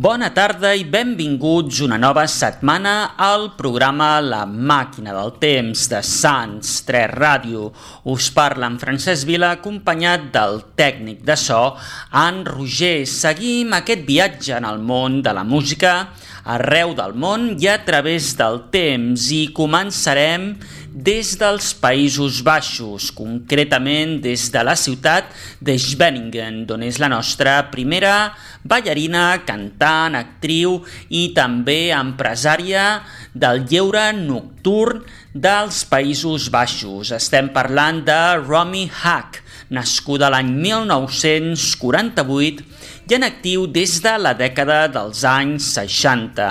Bona tarda i benvinguts una nova setmana al programa La Màquina del Temps de Sants 3 Ràdio. Us parla en Francesc Vila acompanyat del tècnic de so, en Roger. Seguim aquest viatge en el món de la música arreu del món i a través del temps i començarem des dels Països Baixos, concretament des de la ciutat de Schwenningen, d'on és la nostra primera ballarina, cantant, actriu i també empresària del lleure nocturn dels Països Baixos. Estem parlant de Romy Hack, nascuda l'any 1948 i en actiu des de la dècada dels anys 60.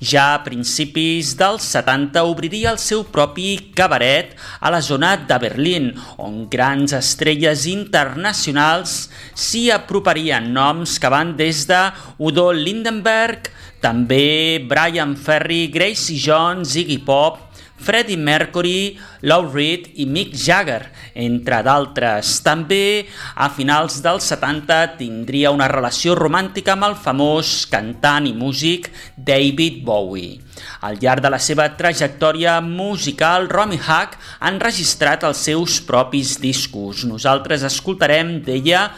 Ja a principis dels 70 obriria el seu propi cabaret a la zona de Berlín, on grans estrelles internacionals s'hi aproparien noms que van des de Udo Lindenberg, també Brian Ferry, Gracie Jones, Iggy Pop, Freddie Mercury, Lou Reed i Mick Jagger, entre d'altres. També a finals dels 70 tindria una relació romàntica amb el famós cantant i músic David Bowie. Al llarg de la seva trajectòria musical, Romy Hack ha enregistrat els seus propis discos. Nosaltres escoltarem d'ella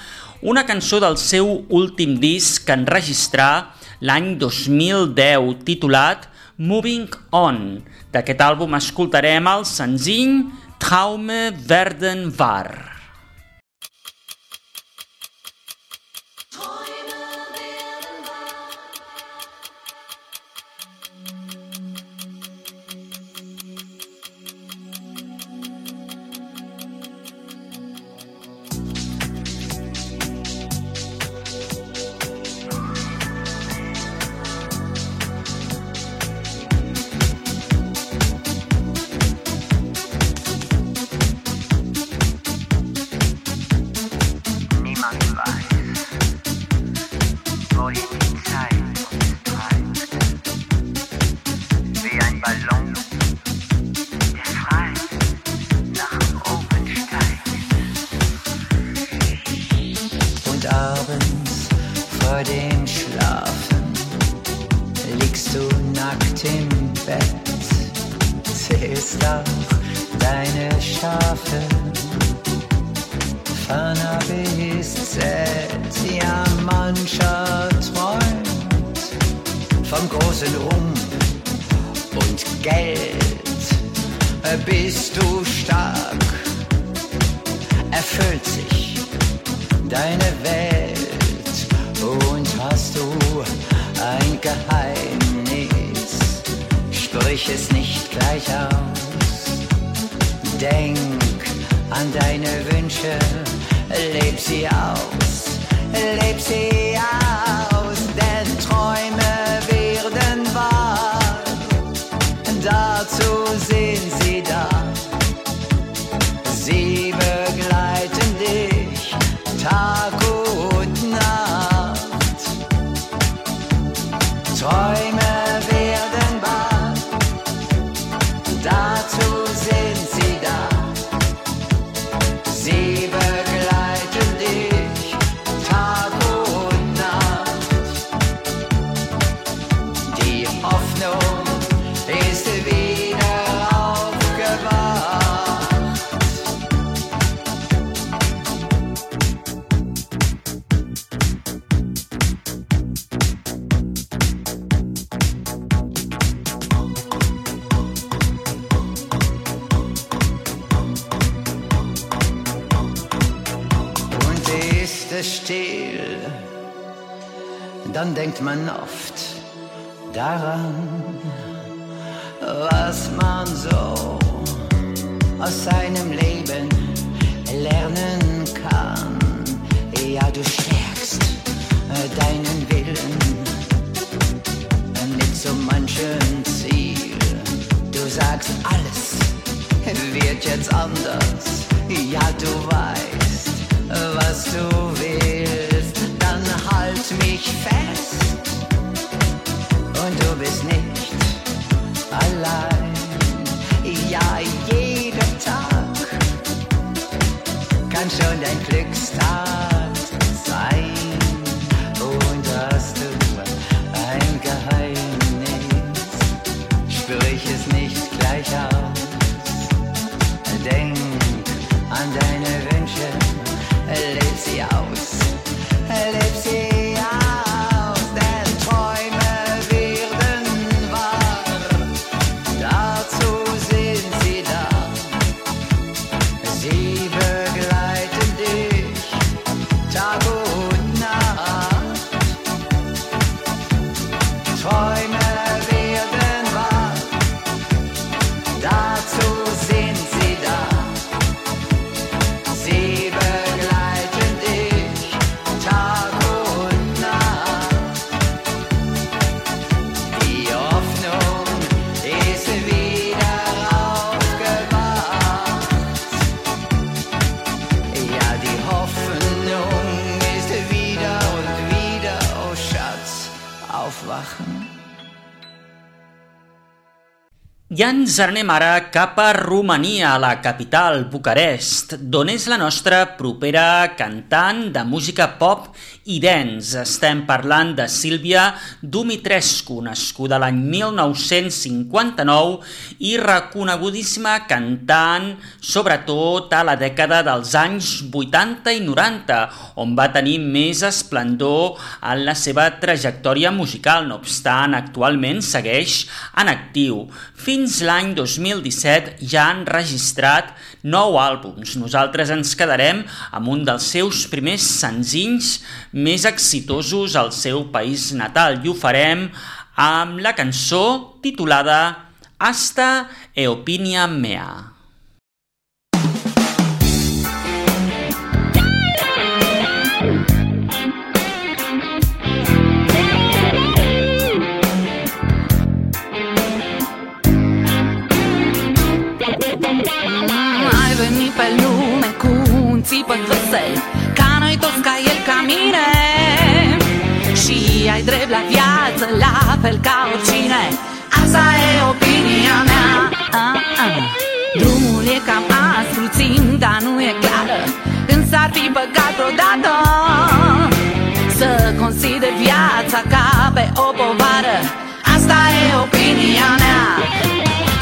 una cançó del seu últim disc que enregistrà l'any 2010, titulat Moving On. D'aquest àlbum escoltarem el senzill Traume werden wahr. I ens anem ara cap a Romania, a la capital, Bucarest, d'on és la nostra propera cantant de música pop i dance. Estem parlant de Sílvia Dumitrescu, nascuda l'any 1959 i reconegudíssima cantant, sobretot a la dècada dels anys 80 i 90, on va tenir més esplendor en la seva trajectòria musical. No obstant, actualment segueix en actiu. Fins l'any 2017 ja han registrat nou àlbums. Nosaltres ens quedarem amb un dels seus primers senzills més exitosos al seu país natal i ho farem amb la cançó titulada Hasta e opinia mea. Țipă vesel Ca noi toți ca el ca mine. Și ai drept la viață La fel ca oricine. Asta e opinia mea. Ah, ah. Drumul e cam aspru, ținta nu e clară Când s-ar fi băgat vreodată Să consider viața ca pe o povară. Asta e opinia mea.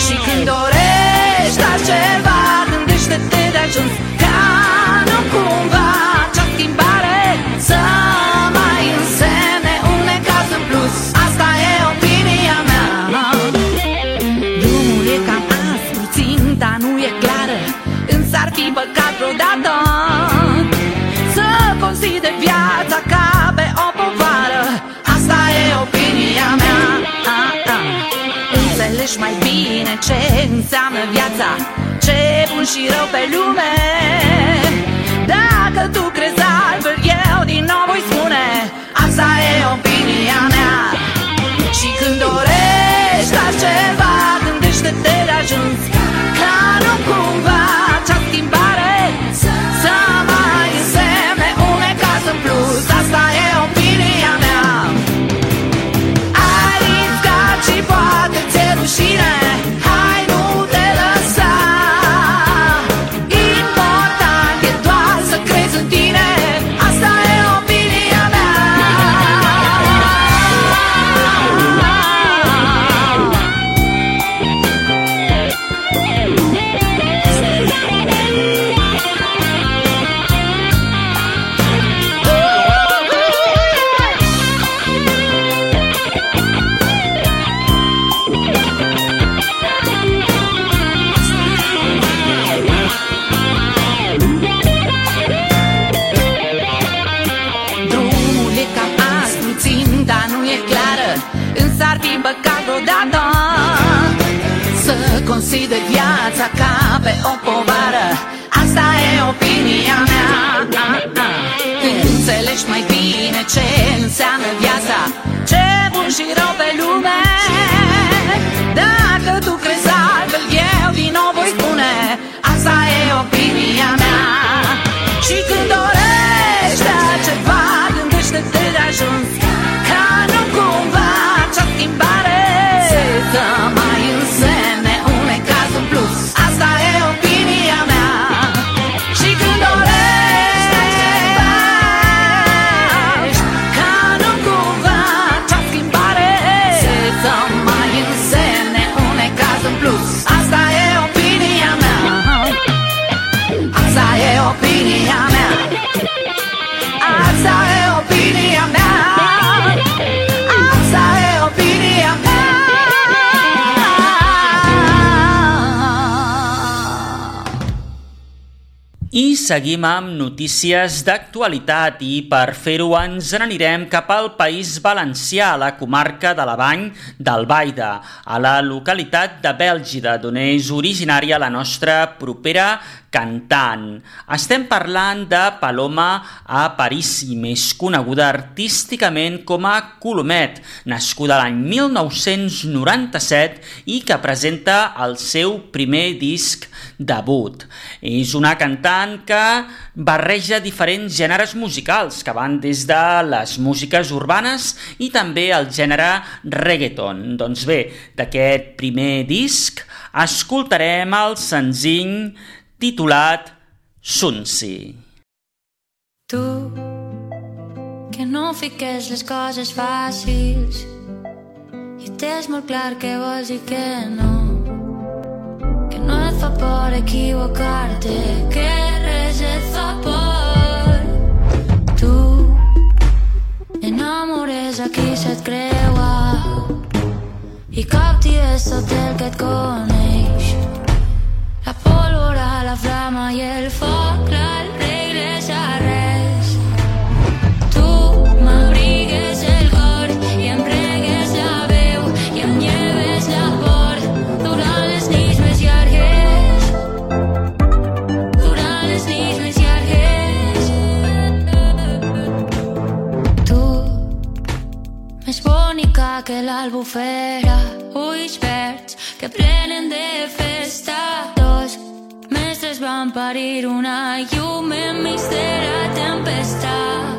Și când dorești Înțelegi mai bine ce înseamnă viața Ce bun și rău pe lume. Dacă tu crezi altfel, eu din nou voi spune Asta e opinia mea. Și când dorești la ceva Gândește-te de ajuns Seguim amb notícies d'actualitat i per fer-ho ens n'anirem cap al País Valencià, a la comarca de la Bany d'Albaida, a la localitat de Bèlgida, d'on és originària la nostra propera cantant. Estem parlant de Paloma Aparici, més coneguda artísticament com a Colomet, nascuda l'any 1997 i que presenta el seu primer disc debut. És una cantant que barreja diferents gèneres musicals que van des de les músiques urbanes i també el gènere reggaeton. Doncs bé, d'aquest primer disc escoltarem el senzill titulat Sunsi. Tu, que no fiques les coses fàcils i tens molt clar que vols i que no que no et fa por equivocar-te que res et fa por tu enamores a qui se't creua i captives tot el que et coneix flama i el foc, la regles a res. Tu m'abrigues el cor i em regues la veu i em lleves la por durant les nits més llargues. Durant les nits més llargues. Tu, més bonica que l'albufera, ulls verds que plenen de festa. Van parir una llum enmig de la tempestat.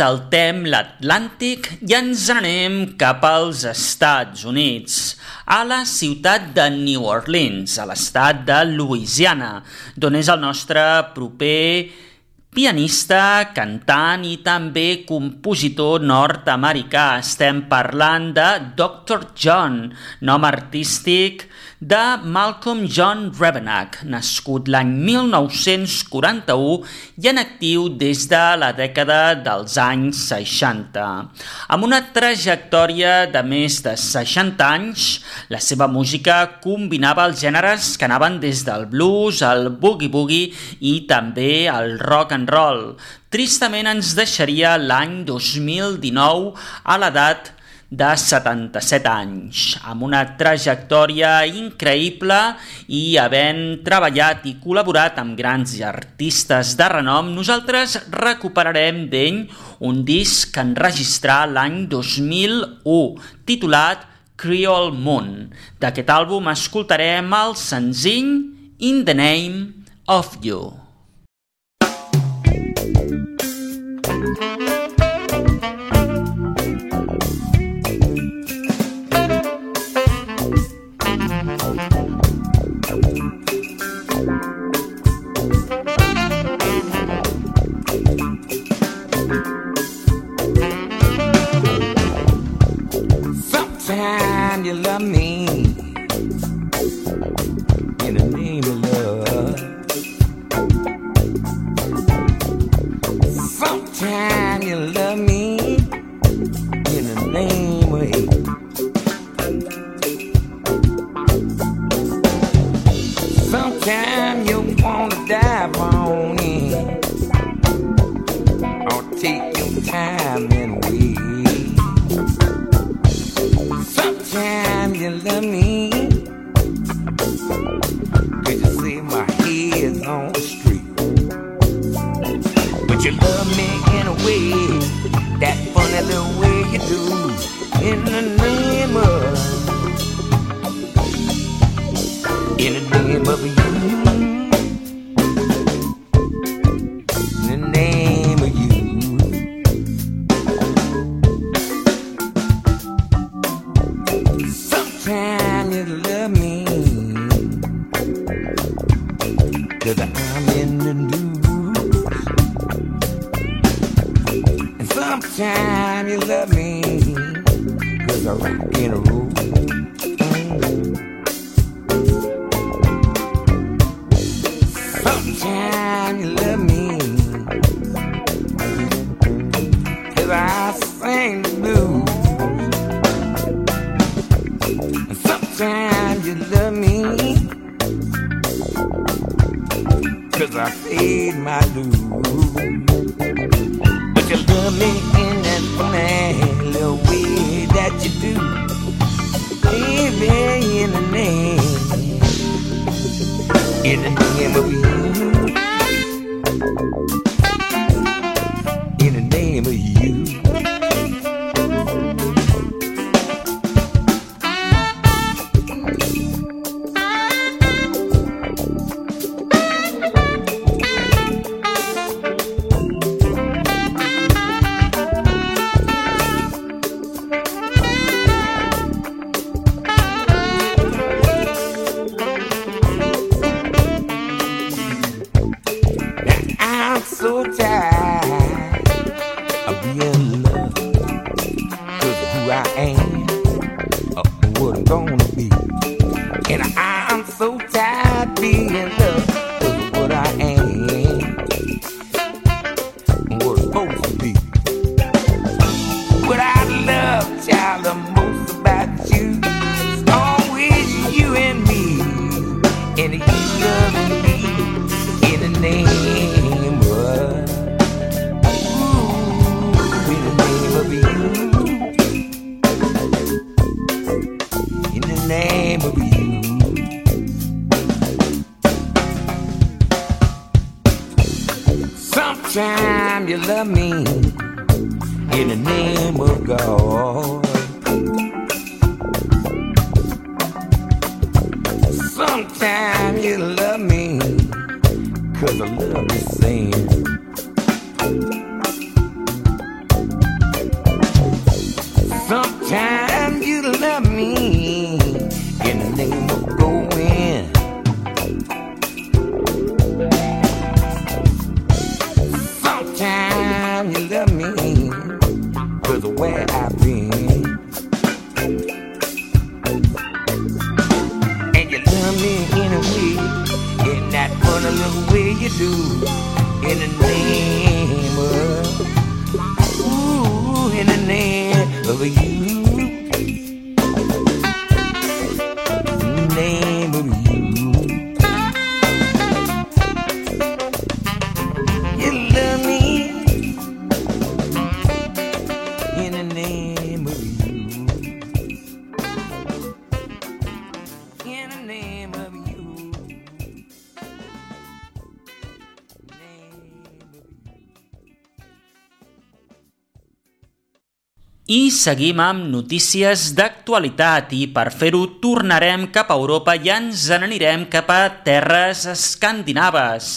Saltem l'Atlàntic i ens anem cap als Estats Units, a la ciutat de New Orleans, a l'estat de Louisiana, d'on és el nostre proper pianista, cantant i també compositor nord-americà. Estem parlant de Dr. John, nom artístic de Malcolm John Rebenach, nascut l'any 1941 i en actiu des de la dècada dels anys 60. Amb una trajectòria de més de 60 anys, la seva música combinava els gèneres que anaven des del blues, el boogie-boogie i també el rock and roll. Tristament ens deixaria l'any 2019 a l'edat de 77 anys, amb una trajectòria increïble i havent treballat i col·laborat amb grans artistes de renom, nosaltres recuperarem d'ell un disc que enregistrà l'any 2001, titulat Creole Moon. D'aquest àlbum escoltarem el senzill In the Name of You. you love me? In the name of love. Sometimes you love me. In the name of hate. Sometimes you wanna dive on in. Or take your time. Way, that funny little way you do, in the name of, in the name of you. In the name of, ooh, in the name of you. Seguim amb notícies d'actualitat i per fer-ho tornarem cap a Europa i ens n'anirem cap a terres escandinaves,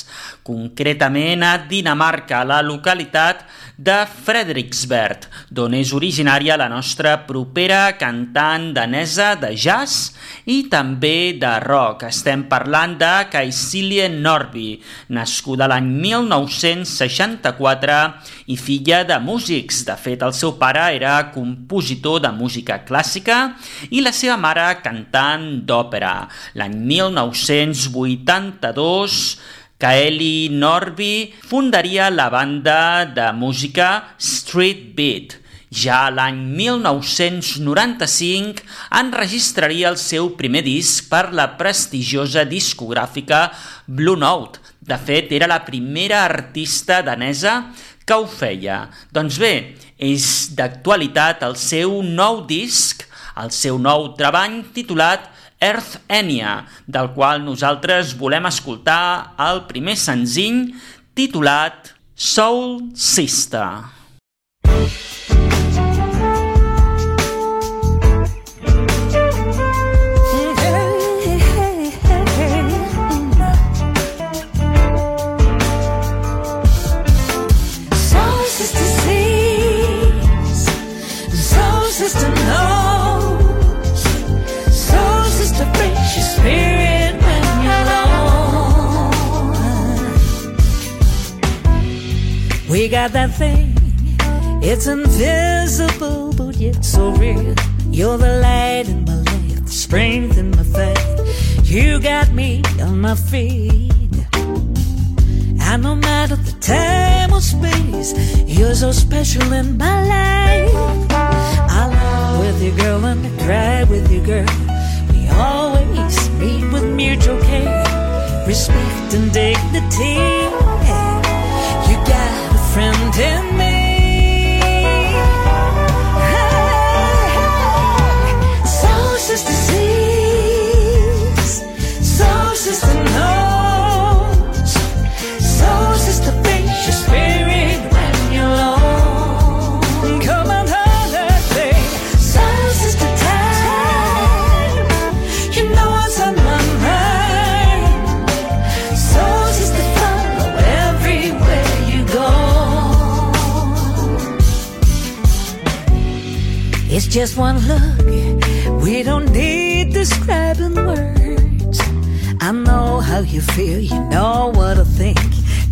concretament a Dinamarca, a la localitat de Frederiksberg, d'on és originària la nostra propera cantant danesa de jazz i també de rock. Estem parlant de Caicelie Norby, nascuda l'any 1964 i filla de músics. De fet, el seu pare era compositor de música clàssica i la seva mare cantant d'òpera. L'any 1982 Kaeli Norby fundaria la banda de música Street Beat. Ja l'any 1995 enregistraria el seu primer disc per la prestigiosa discogràfica Blue Note. De fet, era la primera artista danesa que ho feia. Doncs bé, és d'actualitat el seu nou disc, el seu nou treball titulat Earth Enya, del qual nosaltres volem escoltar el primer senzill titulat Soul Sister. Got that thing, it's invisible but yet so real. You're the light in my life, the strength in my faith. You got me on my feet. And no matter the time or space, you're so special in my life. I laugh with you, girl, and I cry with you, girl. We always meet with mutual care, respect and dignity. You got a friend just one look. We don't need describing words. I know how you feel, you know what I think.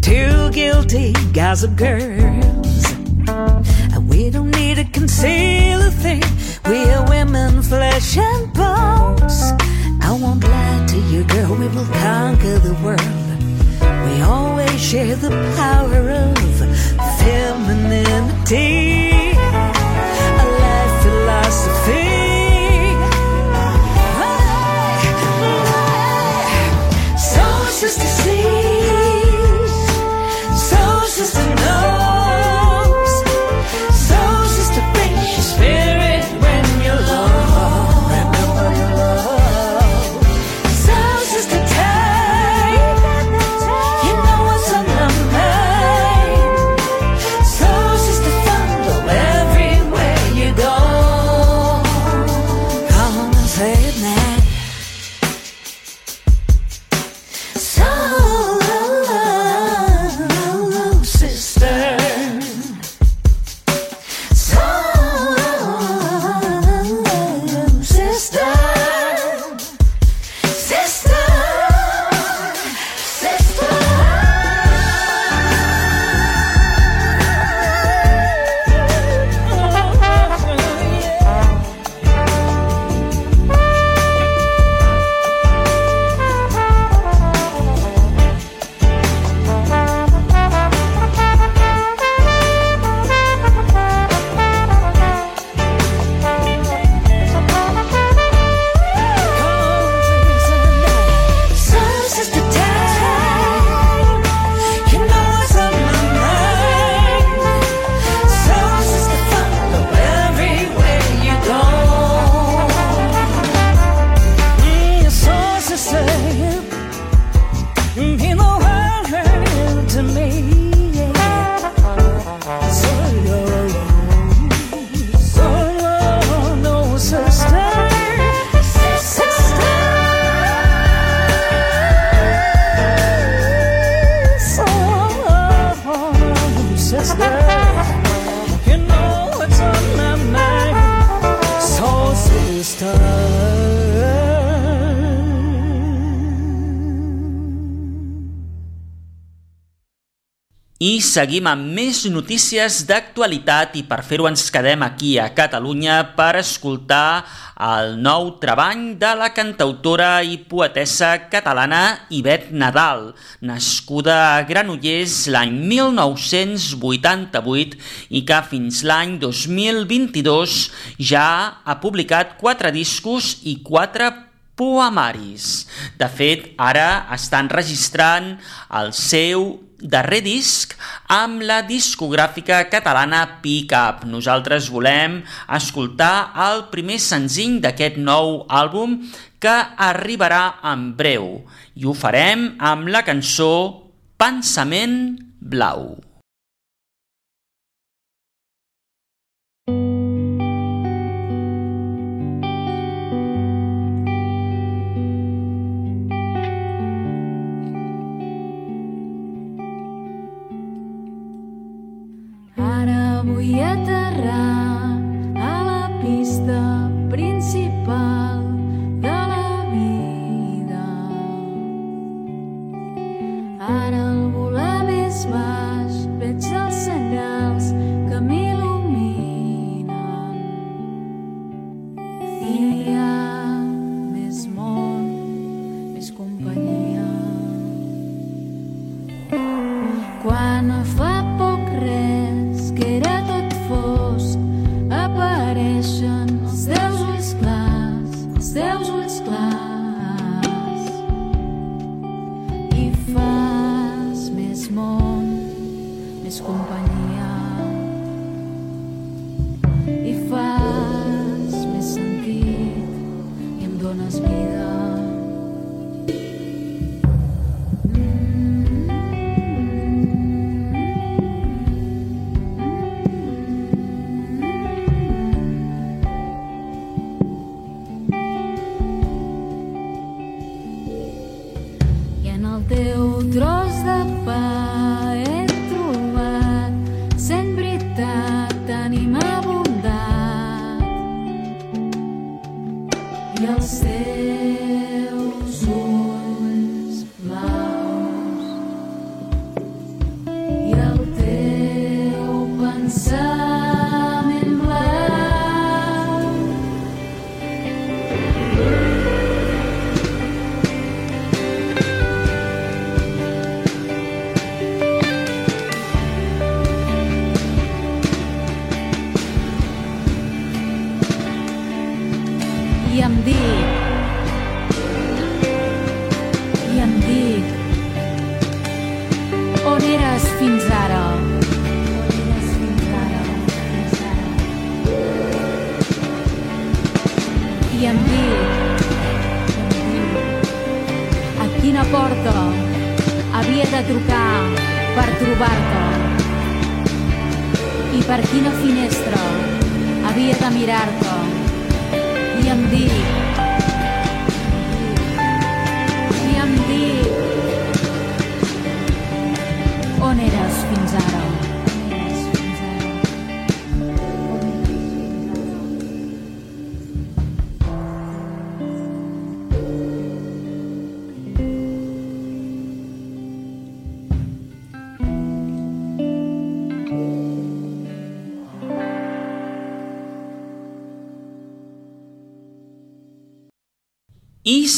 Two guilty gossip girls. We don't need to conceal a thing. We are women, flesh and bones. I won't lie to you, girl, we will conquer the world. We always share the power of femininity. A life philosophy. Soul sister seguim amb més notícies d'actualitat i per fer-ho ens quedem aquí a Catalunya per escoltar el nou treball de la cantautora i poetessa catalana Ivet Nadal, nascuda a Granollers l'any 1988 i que fins l'any 2022 ja ha publicat quatre discos i quatre poemaris. De fet, ara estan registrant el seu darrer disc amb la discogràfica catalana Pick Up. Nosaltres volem escoltar el primer senzill d'aquest nou àlbum que arribarà en breu i ho farem amb la cançó Pensament Blau. Моя дара.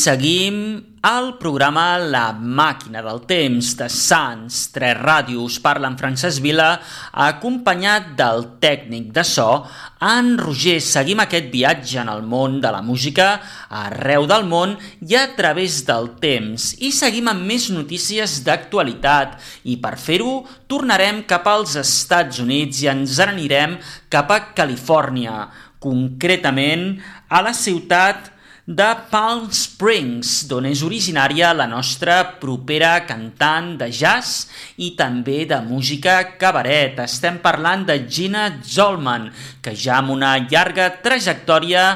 Seguim el programa La màquina del temps de Sants, Tres Ràdios, parla en Francesc Vila, acompanyat del tècnic de so, en Roger. Seguim aquest viatge en el món de la música arreu del món i a través del temps. I seguim amb més notícies d'actualitat i per fer-ho tornarem cap als Estats Units i ens n'anirem cap a Califòrnia, concretament a la ciutat de Palm Springs, d'on és originària la nostra propera cantant de jazz i també de música cabaret. Estem parlant de Gina Zolman, que ja amb una llarga trajectòria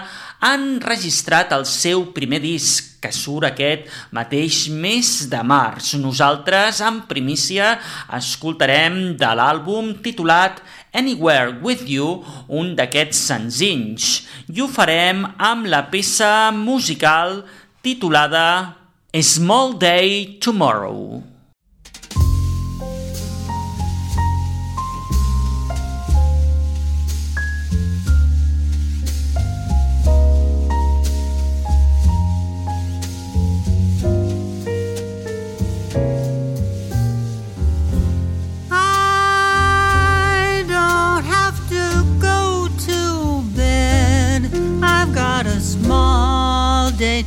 han registrat el seu primer disc, que surt aquest mateix mes de març. Nosaltres, en primícia, escoltarem de l'àlbum titulat Anywhere With You, un d'aquests senzills, i ho farem amb la peça musical titulada Small Day Tomorrow.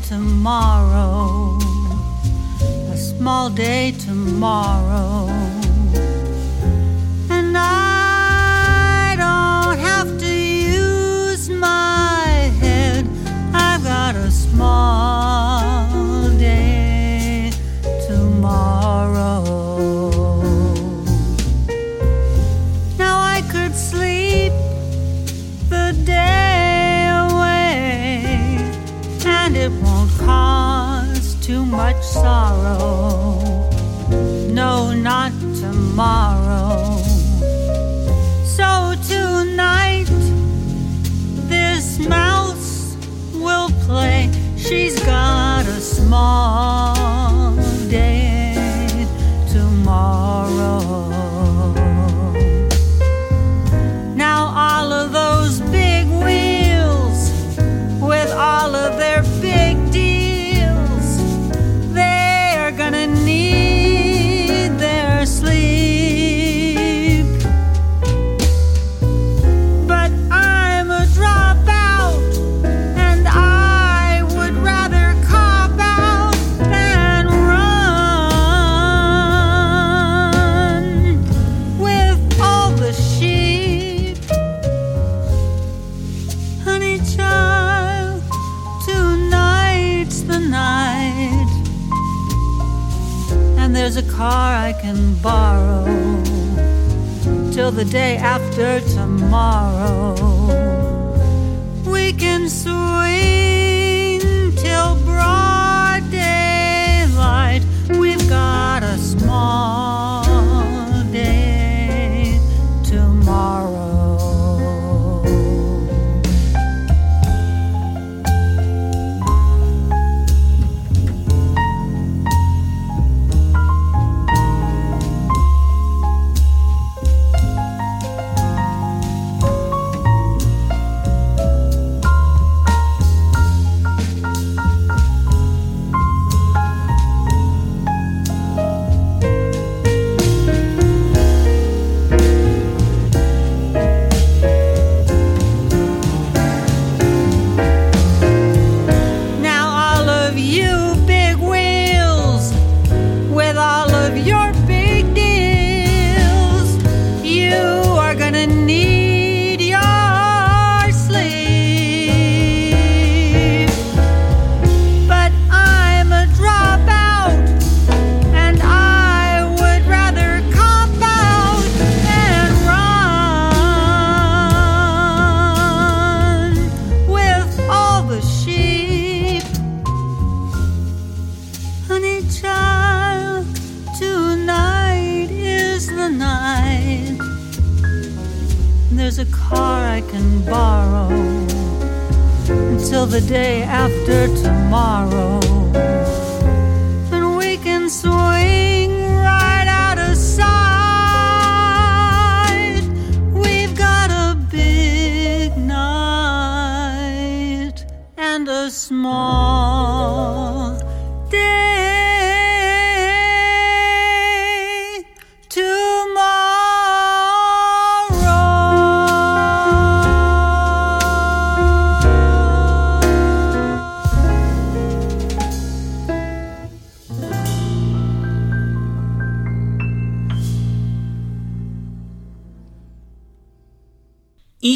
Tomorrow. A small day tomorrow. much sorrow. No, not tomorrow. So tonight, this mouse will play. She's got a small.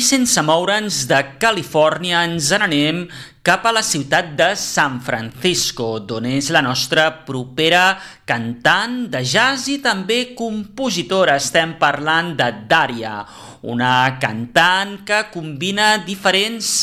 Sense moure'ns de Califòrnia ens n'anem cap a la ciutat de San Francisco, d'on és la nostra propera cantant de jazz i també compositora. Estem parlant de Daria, una cantant que combina diferents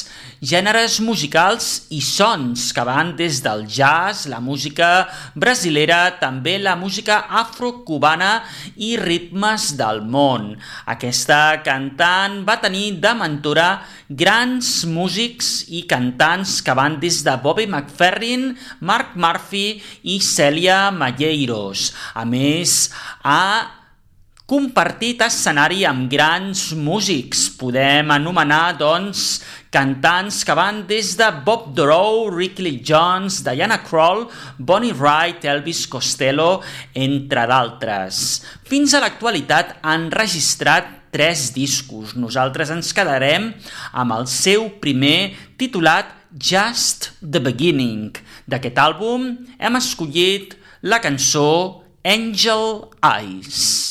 gèneres musicals i sons que van des del jazz, la música brasilera, també la música afrocubana i ritmes del món. Aquesta cantant va tenir de mentora grans músics i cantants que van des de Bobby McFerrin, Mark Murphy i Celia Malleiros. A més, ha compartit escenari amb grans músics. Podem anomenar, doncs, cantants que van des de Bob Dorough, Ricky Lee Jones, Diana Krall, Bonnie Wright, Elvis Costello, entre d'altres. Fins a l'actualitat han registrat tres discos. Nosaltres ens quedarem amb el seu primer titulat Just the Beginning. D'aquest àlbum hem escollit la cançó Angel Eyes.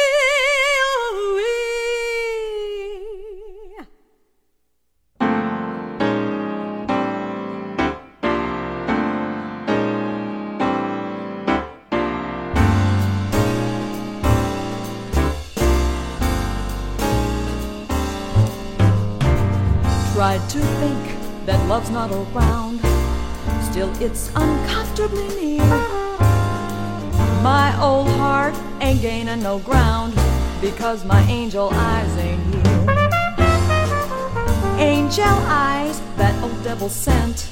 Tried to think that love's not around, still it's uncomfortably near. My old heart ain't gaining no ground because my angel eyes ain't here. Angel eyes, that old devil sent,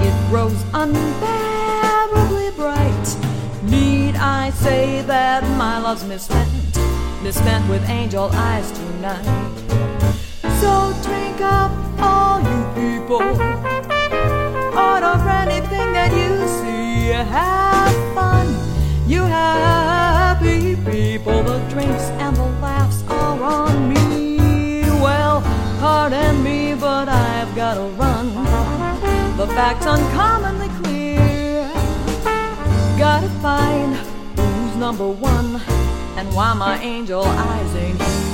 it grows unbearably bright. Need I say that my love's misspent, misspent with angel eyes tonight? So drink up, all you people. out of anything that you see. Have fun, you happy people. The drinks and the laughs are on me. Well, pardon me, but I've gotta run. The fact's uncommonly clear. Gotta find who's number one and why my angel eyes ain't here.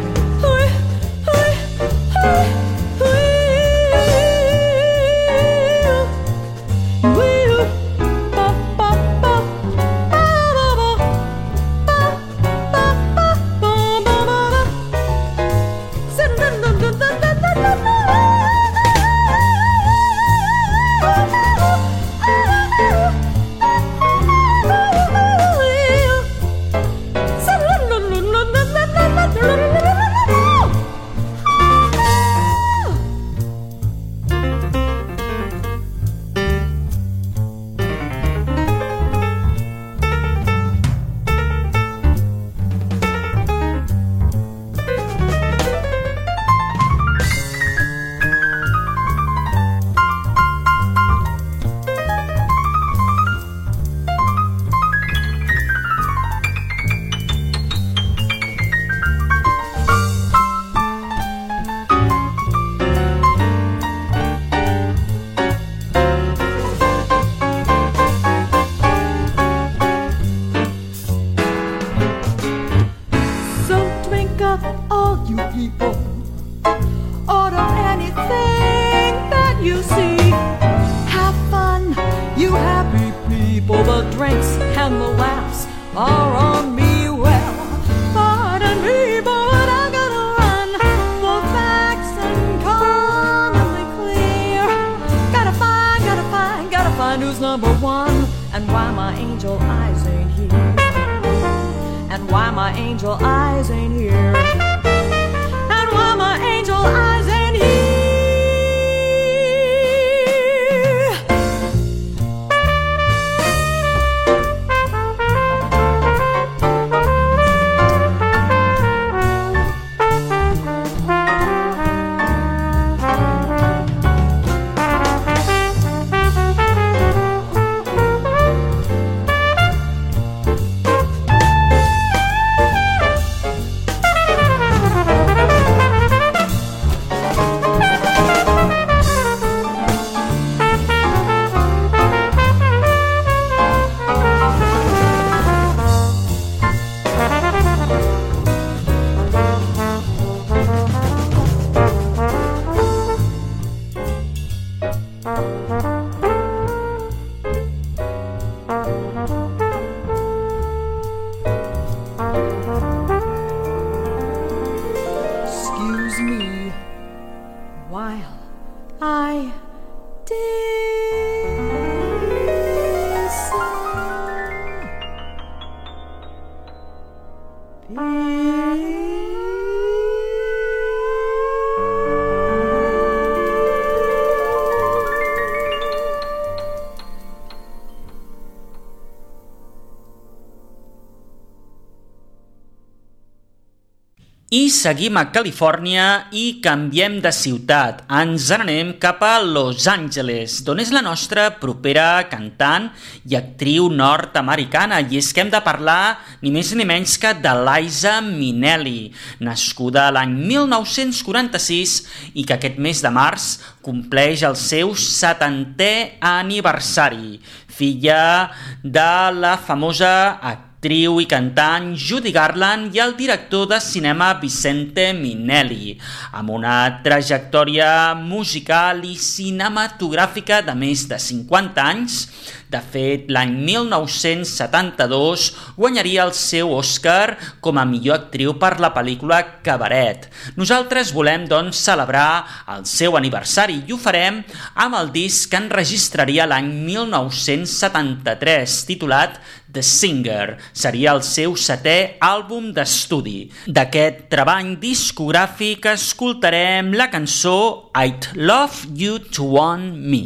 seguim a Califòrnia i canviem de ciutat. Ens n'anem cap a Los Angeles, d'on és la nostra propera cantant i actriu nord-americana. I és que hem de parlar ni més ni menys que de Liza Minnelli, nascuda l'any 1946 i que aquest mes de març compleix el seu 70è aniversari. Filla de la famosa actriu actriu i cantant Judy Garland i el director de cinema Vicente Minnelli, amb una trajectòria musical i cinematogràfica de més de 50 anys. De fet, l'any 1972 guanyaria el seu Oscar com a millor actriu per la pel·lícula Cabaret. Nosaltres volem, doncs, celebrar el seu aniversari i ho farem amb el disc que enregistraria l'any 1973, titulat The Singer. Seria el seu setè àlbum d'estudi. D'aquest treball discogràfic escoltarem la cançó I'd Love You To Want Me.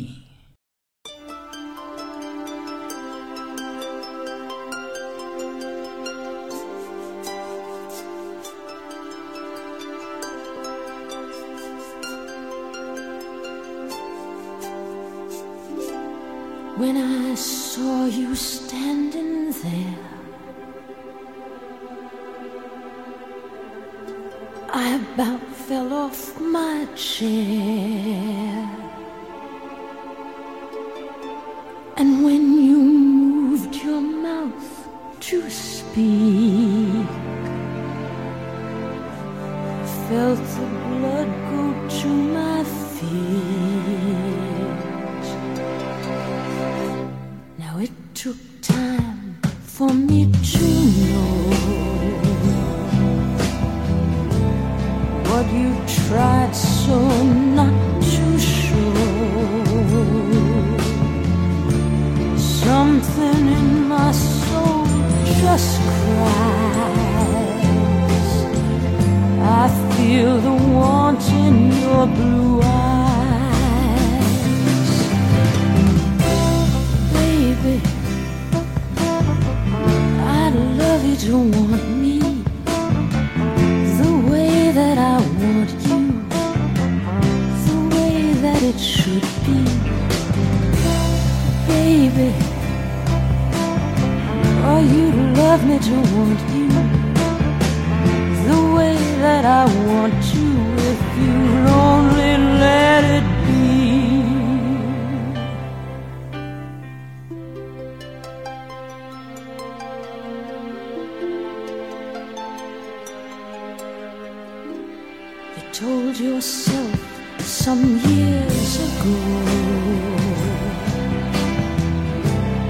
When I saw you standing there. I about fell off my chair. And when you moved your mouth to speak, felt the blood go to my tried so not to show. Something in my soul just cries. I feel the want in your blue eyes, baby. I'd love you to want me it should be, baby. Or you'd love me to want you the way that I want you if you'd only let it be. You told yourself some years ago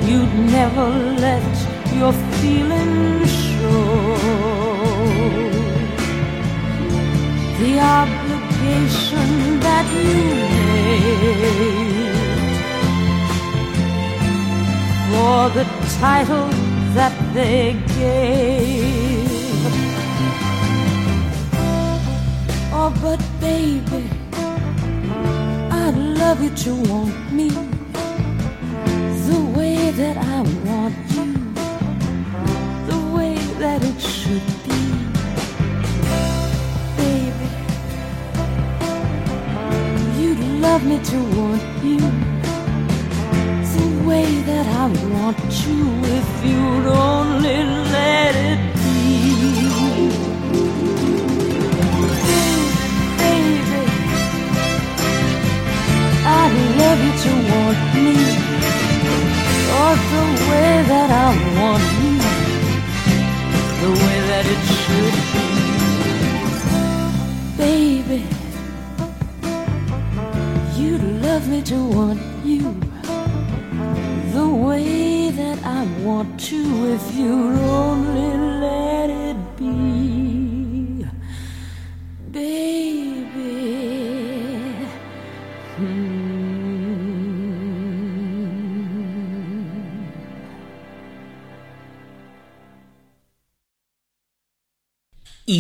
you'd never let your feelings show. The obligation that you made for the title that they gave. Oh, but baby, love you to want me the way that I want you, the way that it should be, baby. You'd love me to want you the way that I want you if you'd only let it love you to want me. Or the way that I want you, the way that it should be. Baby, you'd love me to want you. The way that I want to if you'd only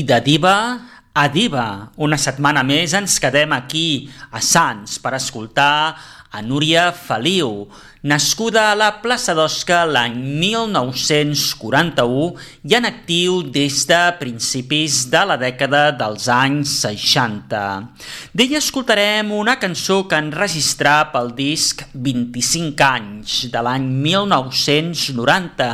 de diva a diva. Una setmana més ens quedem aquí, a Sants, per escoltar a Núria Feliu, nascuda a la plaça d'Osca l'any 1941 i en actiu des de principis de la dècada dels anys 60. D'ella escoltarem una cançó que enregistrà pel disc 25 anys de l'any 1990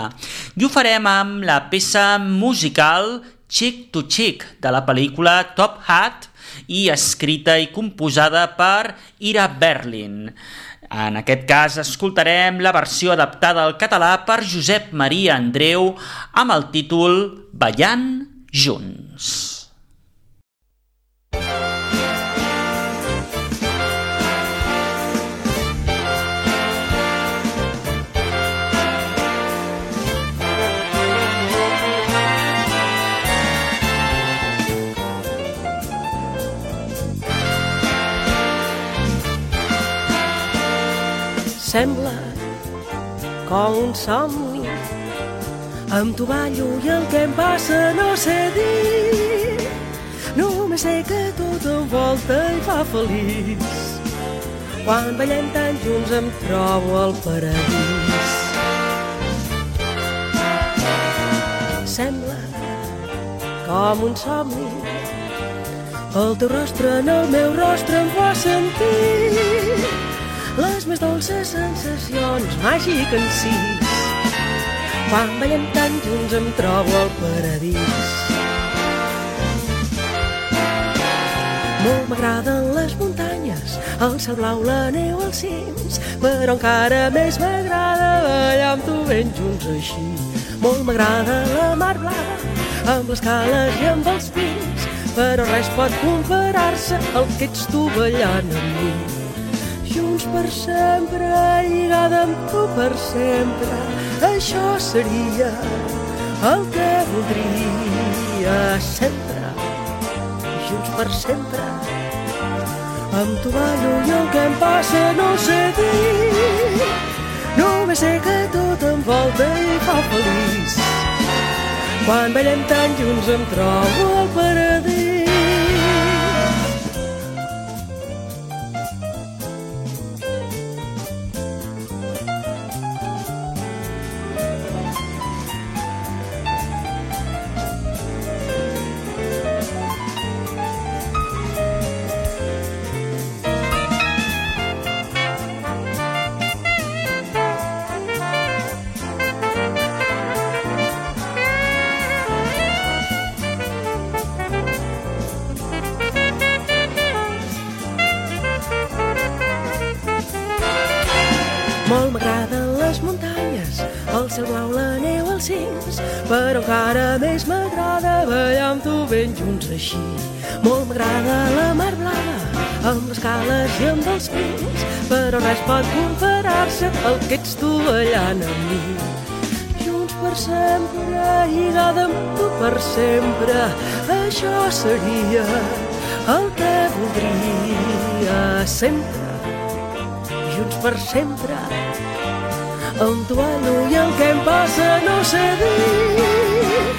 i ho farem amb la peça musical Chick to Chick de la pel·lícula Top Hat i escrita i composada per Ira Berlin. En aquest cas escoltarem la versió adaptada al català per Josep Maria Andreu amb el títol Ballant Junts. Sembla com un somni. Tu ballo i el que em passa no sé dir. Només sé que tot envolta i fa feliç. Quan ballem tan junts em trobo al paradís. Sembla com un somni. El teu rostre en el meu rostre em fa sentir les més dolces sensacions màgic si Quan ballem tan junts em trobo al paradís. Molt m'agraden les muntanyes, el cel blau, la neu als cims, però encara més m'agrada ballar amb tu ben junts així. Molt m'agrada la mar blava, amb les cales i amb els pins, però res pot comparar-se al que ets tu ballant amb mi. Junts per sempre, lligada amb tu per sempre, això seria el que voldria sempre. Junts per sempre, amb tu ballo i el que em passa no sé dir. Només sé que tot em volta i fa feliç. Quan ballem tan junts em trobo al paradís. Cims, però encara més m'agrada ballar amb tu ben junts així. Molt m'agrada la mar blava, amb les cales i amb els pins, però res pot comparar-se al que ets tu ballant amb mi. Junts per sempre, lligada amb tu per sempre, això seria el que voldria sempre junts per sempre. Amb tu ballo i el que em passa no sé dir.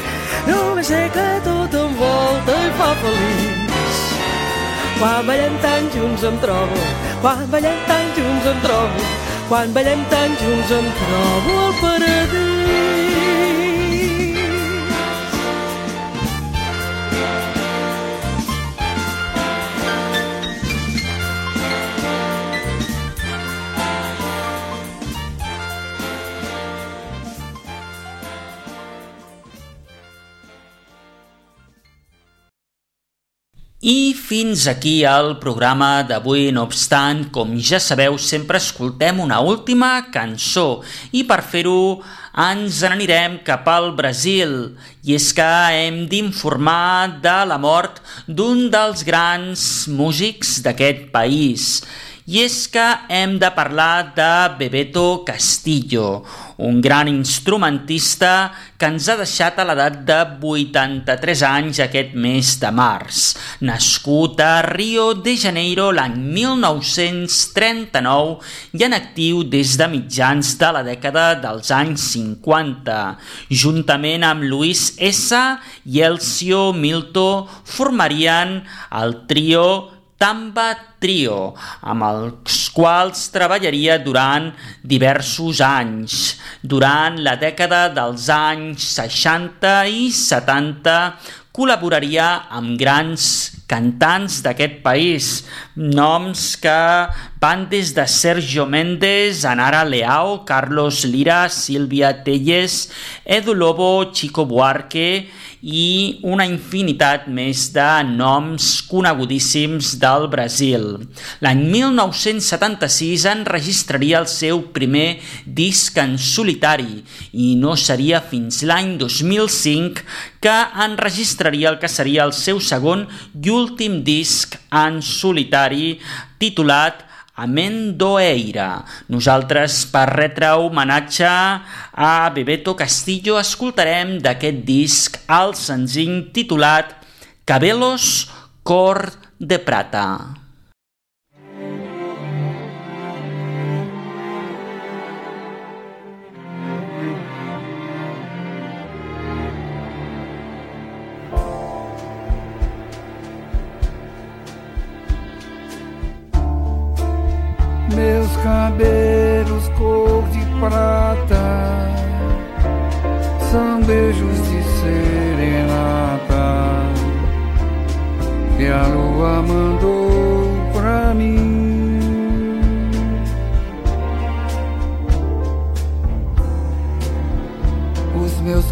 Només sé que tot em volta i fa feliç. Quan ballem tan junts em trobo, quan ballem tan junts em trobo, quan ballem tan junts em trobo al paradís. I fins aquí el programa d'avui, no obstant, com ja sabeu, sempre escoltem una última cançó. I per fer-ho ens n'anirem cap al Brasil. I és que hem d'informar de la mort d'un dels grans músics d'aquest país i és que hem de parlar de Bebeto Castillo, un gran instrumentista que ens ha deixat a l'edat de 83 anys aquest mes de març. Nascut a Rio de Janeiro l'any 1939 i en actiu des de mitjans de la dècada dels anys 50. Juntament amb Luis S. i Elcio Milto formarien el trio Tamba Trio, amb els quals treballaria durant diversos anys. Durant la dècada dels anys 60 i 70 col·laboraria amb grans cantants d'aquest país, noms que van des de Sergio Méndez, Anara Leao, Carlos Lira, Silvia Telles, Edu Lobo, Chico Buarque i una infinitat més de noms conegudíssims del Brasil. L'any 1976 enregistraria el seu primer disc en solitari i no seria fins l'any 2005 que enregistraria el que seria el seu segon i últim disc en solitari titulat Amendoeira. Nosaltres, per retre homenatge a Bebeto Castillo, escoltarem d'aquest disc el senzill titulat Cabelos Cor de Prata. Meus cabelos cor de prata. São beijos de serenata. Que a lua mandou pra mim.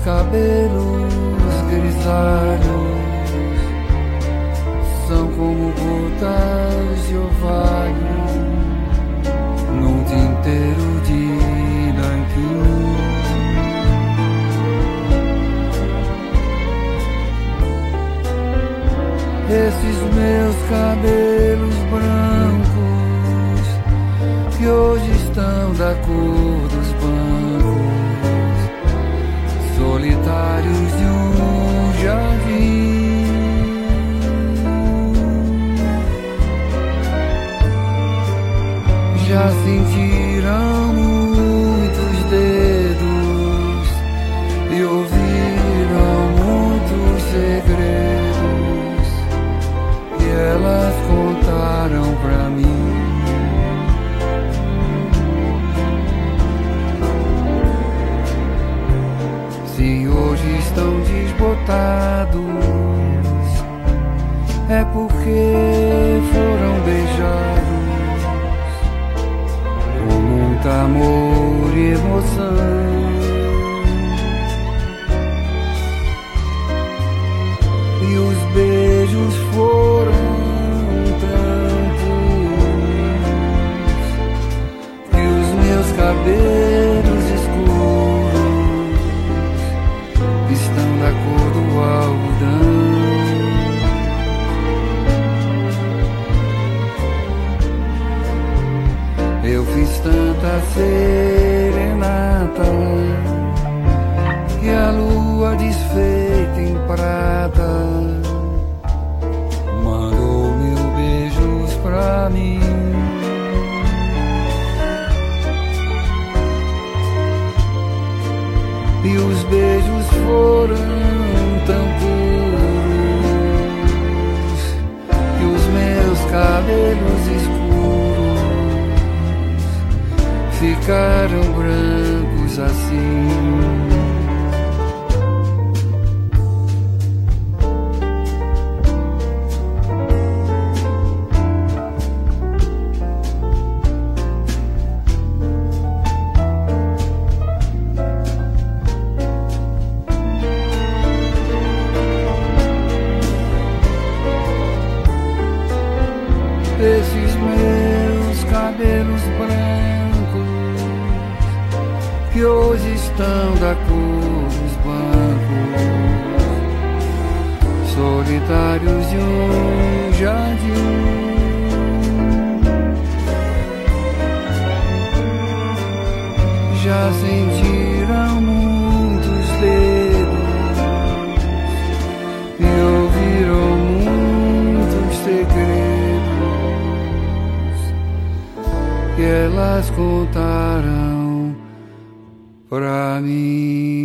cabelos grisalhos são como gotas de orvalho Esses meus cabelos brancos que hoje estão da cor dos bancos. Solitários Sentiram muitos dedos e ouviram muitos segredos que elas contaram pra mim. Se hoje estão desbotados, desfeita em prata mandou mil beijos pra mim. E os beijos foram tão puros que os meus cabelos escuros ficaram brancos assim. otários de um jardim. Já sentiram muitos dedos e ouviram muitos segredos que elas contaram pra mim.